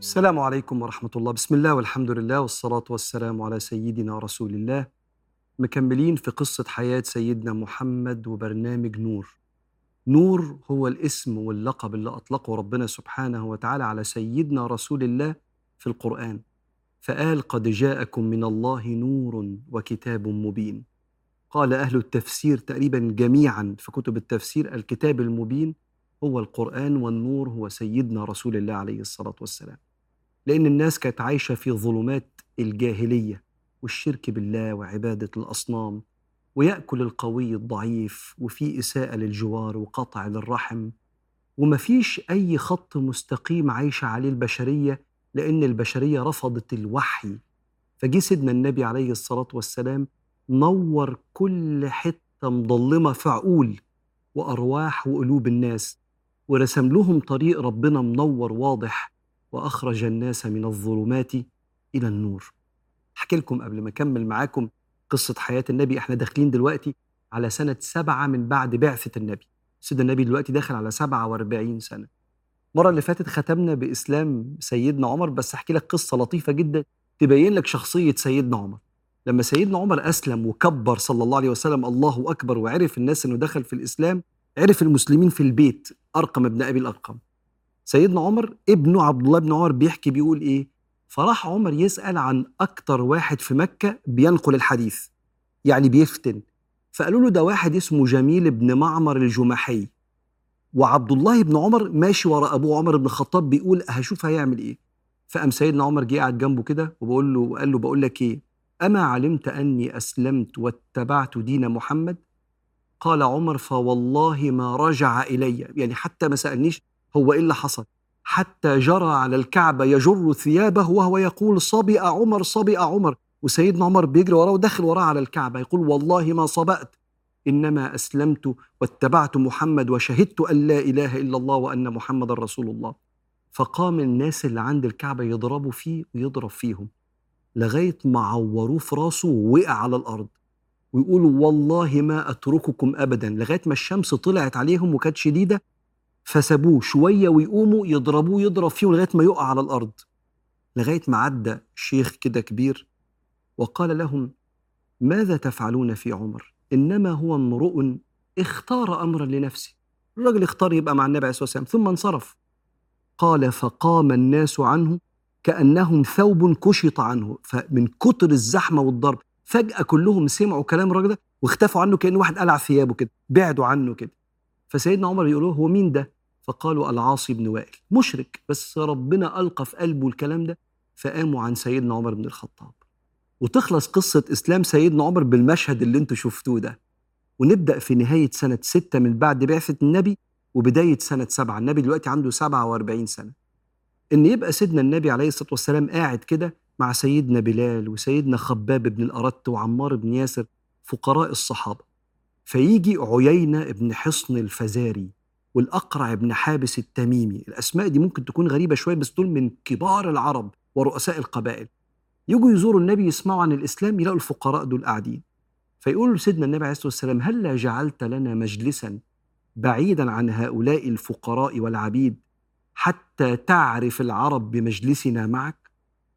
السلام عليكم ورحمة الله. بسم الله والحمد لله والصلاة والسلام على سيدنا رسول الله. مكملين في قصة حياة سيدنا محمد وبرنامج نور. نور هو الاسم واللقب اللي أطلقه ربنا سبحانه وتعالى على سيدنا رسول الله في القرآن. فقال قد جاءكم من الله نور وكتاب مبين قال أهل التفسير تقريبا جميعا في كتب التفسير الكتاب المبين هو القرآن والنور هو سيدنا رسول الله عليه الصلاة والسلام. لأن الناس كانت عايشة في ظلمات الجاهلية والشرك بالله وعبادة الأصنام ويأكل القوي الضعيف وفي إساءة للجوار وقطع للرحم ومفيش أي خط مستقيم عايشة عليه البشرية لأن البشرية رفضت الوحي. فجه سيدنا النبي عليه الصلاة والسلام نور كل حتة مضلمة في عقول وأرواح وقلوب الناس. ورسم لهم طريق ربنا منور واضح وأخرج الناس من الظلمات إلى النور. أحكي لكم قبل ما أكمل معاكم قصة حياة النبي. إحنا داخلين دلوقتي على سنة سبعة من بعد بعثة النبي. سيدنا النبي دلوقتي داخل على سبعة وأربعين سنة. المرة اللي فاتت ختمنا بإسلام سيدنا عمر بس أحكي لك قصة لطيفة جدا تبين لك شخصية سيدنا عمر. لما سيدنا عمر أسلم وكبر صلى الله عليه وسلم الله أكبر وعرف الناس أنه دخل في الإسلام عرف المسلمين في البيت أرقم ابن أبي الأرقم. سيدنا عمر ابنه عبد الله بن عمر بيحكي بيقول إيه؟ فراح عمر يسأل عن أكتر واحد في مكة بينقل الحديث يعني بيفتن. فقالوا له ده واحد اسمه جميل بن معمر الجمحي. وعبد الله بن عمر ماشي ورا ابوه عمر بن الخطاب بيقول هشوف هيعمل إيه. فقام سيدنا عمر جه قاعد جنبه كده وبقول له قال له بقول لك إيه؟ أما علمت أني أسلمت واتبعت دين محمد قال عمر فوالله ما رجع إلي. يعني حتى ما سألنيش هو إيه اللي حصل. حتى جرى على الكعبه يجر ثيابه وهو يقول صبئ عمر صبئ عمر. وسيدنا عمر بيجري وراه ودخل وراه على الكعبة يقول والله ما صبأت. إنما أسلمت واتبعت محمد وشهدت أن لا إله إلا الله وأن محمد رسول الله. فقام الناس اللي عند الكعبة يضربوا فيه ويضرب فيهم. لغاية ما عوروه في راسه ووقع على الأرض. ويقولوا والله ما أترككم ابدا لغاية ما الشمس طلعت عليهم وكانت شديدة فسابوه شوية ويقوموا يضربوه يضرب فيه لغاية ما يقع على الأرض. لغاية ما عدى شيخ كده كبير وقال لهم ماذا تفعلون في عمر؟ إنما هو امرؤ اختار امرا لنفسه. الرجل اختار يبقى مع النبي عليه الصلاة والسلام ثم انصرف. قال فقام الناس عنه كأنهم ثوب كشط عنه فمن كتر الزحمة والضرب فجأة كلهم سمعوا كلام الراجل ده واختفوا عنه كأن واحد قلع ثيابه كده بعدوا عنه كده. فسيدنا عمر يقول له هو مين ده؟ فقالوا العاصي بن وائل مشرك. بس ربنا ألقى في قلبه الكلام ده فقاموا عن سيدنا عمر بن الخطاب. وتخلص قصة إسلام سيدنا عمر بالمشهد اللي أنتوا شفتوه ده. ونبدأ في نهاية سنة ستة من بعد بعثة النبي وبداية سنة سبعة. النبي دلوقتي عنده سبعة وأربعين سنة. إن يبقى سيدنا النبي عليه الصلاة والسلام قاعد كده مع سيدنا بلال وسيدنا خباب بن الأرت وعمار بن ياسر فقراء الصحابة. فيجي عيينة بن حصن الفزاري والأقرع بن حابس التميمي. الأسماء دي ممكن تكون غريبة شوية بس دول من كبار العرب ورؤساء القبائل. يجوا يزوروا النبي يسمعوا عن الإسلام يلاقوا الفقراء دول قاعدين. فيقولوا لسيدنا النبي عليه الصلاة والسلام هلا جعلت لنا مجلسا بعيدا عن هؤلاء الفقراء والعبيد حتى تعرف العرب بمجلسنا معك؟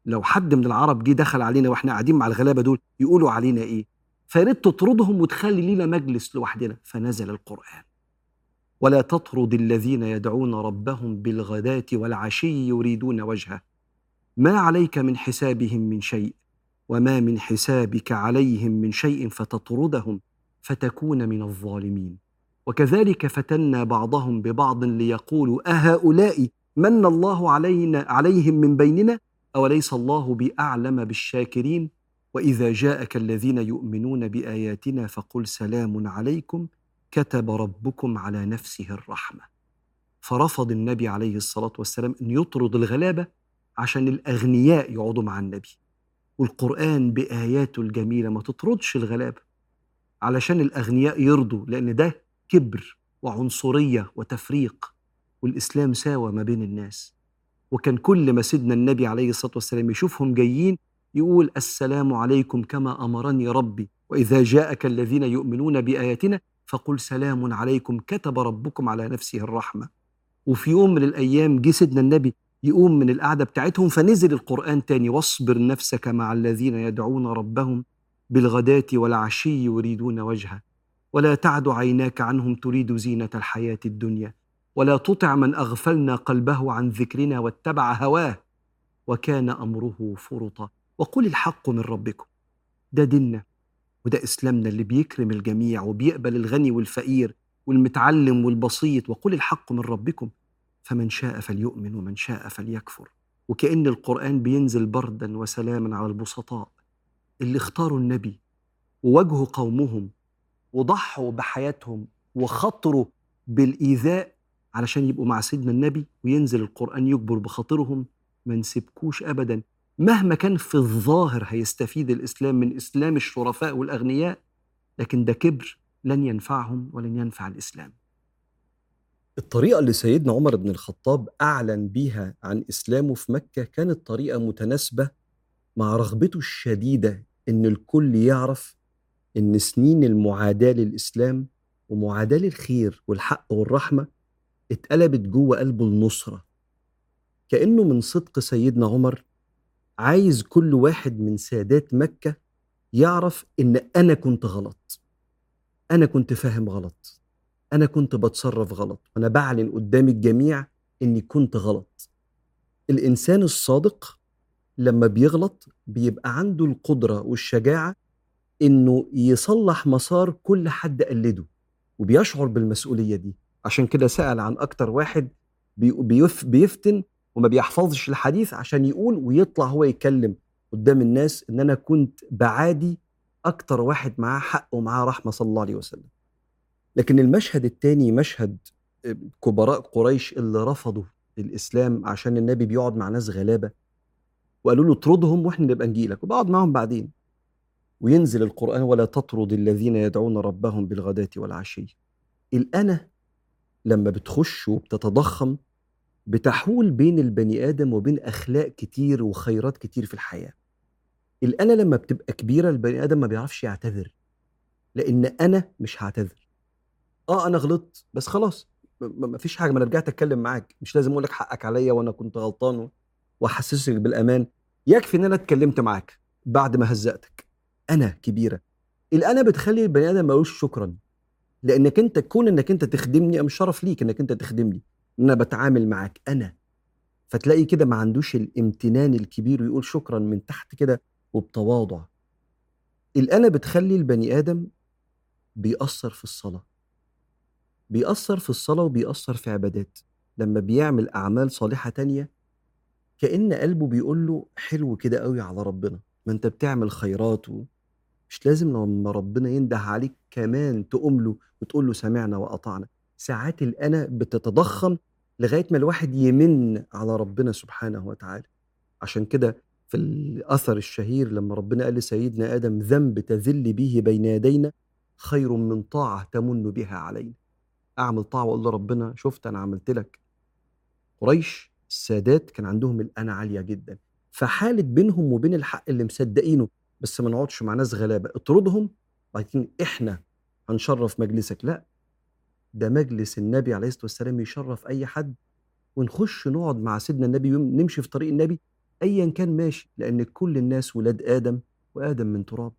لو حد من العرب جه دخل علينا وإحنا قاعدين مع الغلابة دول يقولوا علينا إيه؟ فياريت تطردهم وتخلي لنا مجلس لوحدنا. فنزل القرآن. ولا تطرد الذين يدعون ربهم بالغداة والعشي يريدون وجهه. ما عليك من حسابهم من شيء وما من حسابك عليهم من شيء فتطردهم فتكون من الظالمين. وكذلك فتنا بعضهم ببعض ليقولوا أهؤلاء من الله علينا عليهم من بيننا؟ أوليس الله بأعلم بالشاكرين؟ وإذا جاءك الذين يؤمنون بآياتنا فقل سلام عليكم كتب ربكم على نفسه الرحمة. فرفض النبي عليه الصلاة والسلام أن يطرد الغلابة عشان الأغنياء يقعدوا مع النبي. والقرآن بآياته الجميلة ما تطردش الغلابة علشان الأغنياء يرضوا لأن ده كبر وعنصرية وتفريق والإسلام ساوى ما بين الناس. وكان كل ما سيدنا النبي عليه الصلاة والسلام يشوفهم جايين يقول السلام عليكم كما أمرني ربي وإذا جاءك الذين يؤمنون بآياتنا فقل سلام عليكم كتب ربكم على نفسه الرحمة. وفي يوم من الأيام جه سيدنا النبي يقوم من القعدة بتاعتهم فنزل القرآن تاني واصبر نفسك مع الذين يدعون ربهم بالغداة والعشي يريدون وجهه ولا تعد عيناك عنهم تريد زينة الحياة الدنيا. ولا تطع من أغفلنا قلبه عن ذكرنا واتبع هواه. وكان أمره فرطا. وقل الحق من ربكم. ده ديننا وده إسلامنا اللي بيكرم الجميع وبيقبل الغني والفقير والمتعلم والبسيط. وقل الحق من ربكم. فمن شاء فليؤمن ومن شاء فليكفر. وكأن القرآن بينزل بردا وسلاما على البسطاء. اللي اختاروا النبي وواجهوا قومهم وضحوا بحياتهم وخطروا بالإيذاء علشان يبقوا مع سيدنا النبي وينزل القرآن يجبر بخاطرهم ما نسيبكوش أبدا. مهما كان في الظاهر هيستفيد الإسلام من إسلام الشرفاء والأغنياء لكن ده كبر لن ينفعهم ولن ينفع الإسلام. الطريقة اللي سيدنا عمر بن الخطاب أعلن بيها عن إسلامه في مكة كانت طريقة متناسبة مع رغبته الشديدة إن الكل يعرف إن سنين المعاداة للإسلام ومعاداة للخير والحق والرحمة اتقلبت جوه قلبه النصرة. كأنه من صدق سيدنا عمر عايز كل واحد من سادات مكة يعرف إن أنا كنت غلط. أنا كنت فاهم غلط. أنا كنت بتصرف غلط. وأنا بعلن قدام الجميع إني كنت غلط. الإنسان الصادق لما بيغلط بيبقى عنده القدرة والشجاعة إنه يصلح مسار كل حد قلده وبيشعر بالمسؤولية دي. عشان كده سأل عن أكتر واحد بيف بيفتن وما بيحفظش الحديث عشان يقول ويطلع هو يتكلم قدام الناس إن أنا كنت بعادي أكتر واحد معاه حق ومعاه رحمة صلى الله عليه وسلم. لكن المشهد الثاني مشهد كبراء قريش اللي رفضوا الإسلام عشان النبي بيقعد مع ناس غلابة وقالوا له اطردهم وإحنا نبقى نجيلك وبقعد معاهم بعدين. وينزل القرآن ولا تطرد الذين يدعون ربهم بالغداة والعشي. الأنا لما بتخش وبتتضخم بتحول بين البني آدم وبين أخلاق كتير وخيرات كتير في الحياة. الأنا لما بتبقى كبيرة البني آدم ما بيعرفش يعتذر لأن أنا مش هعتذر. آه أنا غلطت بس خلاص ما فيش حاجة ما أنا رجعت أتكلم معاك. مش لازم أقول لك حقك عليا وأنا كنت غلطان وأحسسك بالأمان. يكفي إن أنا اتكلمت معاك بعد ما هزقتك. أنا كبيرة. الأنا بتخلي البني آدم ما شكرا. لأنك أنت كون إنك أنت تخدمني مش شرف ليك إنك أنت تخدمني. إن أنا بتعامل معاك أنا. فتلاقي كده ما عندوش الامتنان الكبير ويقول شكرا من تحت كده وبتواضع. الانا بتخلي البني آدم بيأثر في الصلاة. بيأثر في الصلاة وبيأثر في عبادات. لما بيعمل أعمال صالحة تانية كأن قلبه بيقول له حلو كده قوي على ربنا. ما أنت بتعمل خيرات و... مش لازم لما ربنا ينده عليك كمان تقوم له وتقول له سمعنا وأطعنا. ساعات الأنا بتتضخم لغاية ما الواحد يمن على ربنا سبحانه وتعالى. عشان كده في الأثر الشهير لما ربنا قال لسيدنا آدم ذنب تذل به بين يدينا خير من طاعة تمن بها علينا. أعمل طاعة واقول لربنا شفت أنا عملت لك. قريش السادات كان عندهم الانا عالية جدا. فحالت بينهم وبين الحق اللي مصدقينه بس ما نقعدش مع ناس غلابة. اطردهم بعدين إحنا هنشرف مجلسك. لا ده مجلس النبي عليه الصلاة والسلام يشرف أي حد ونخش نقعد مع سيدنا النبي نمشي في طريق النبي ايا كان ماشي لأن كل الناس ولاد آدم وآدم من تراب.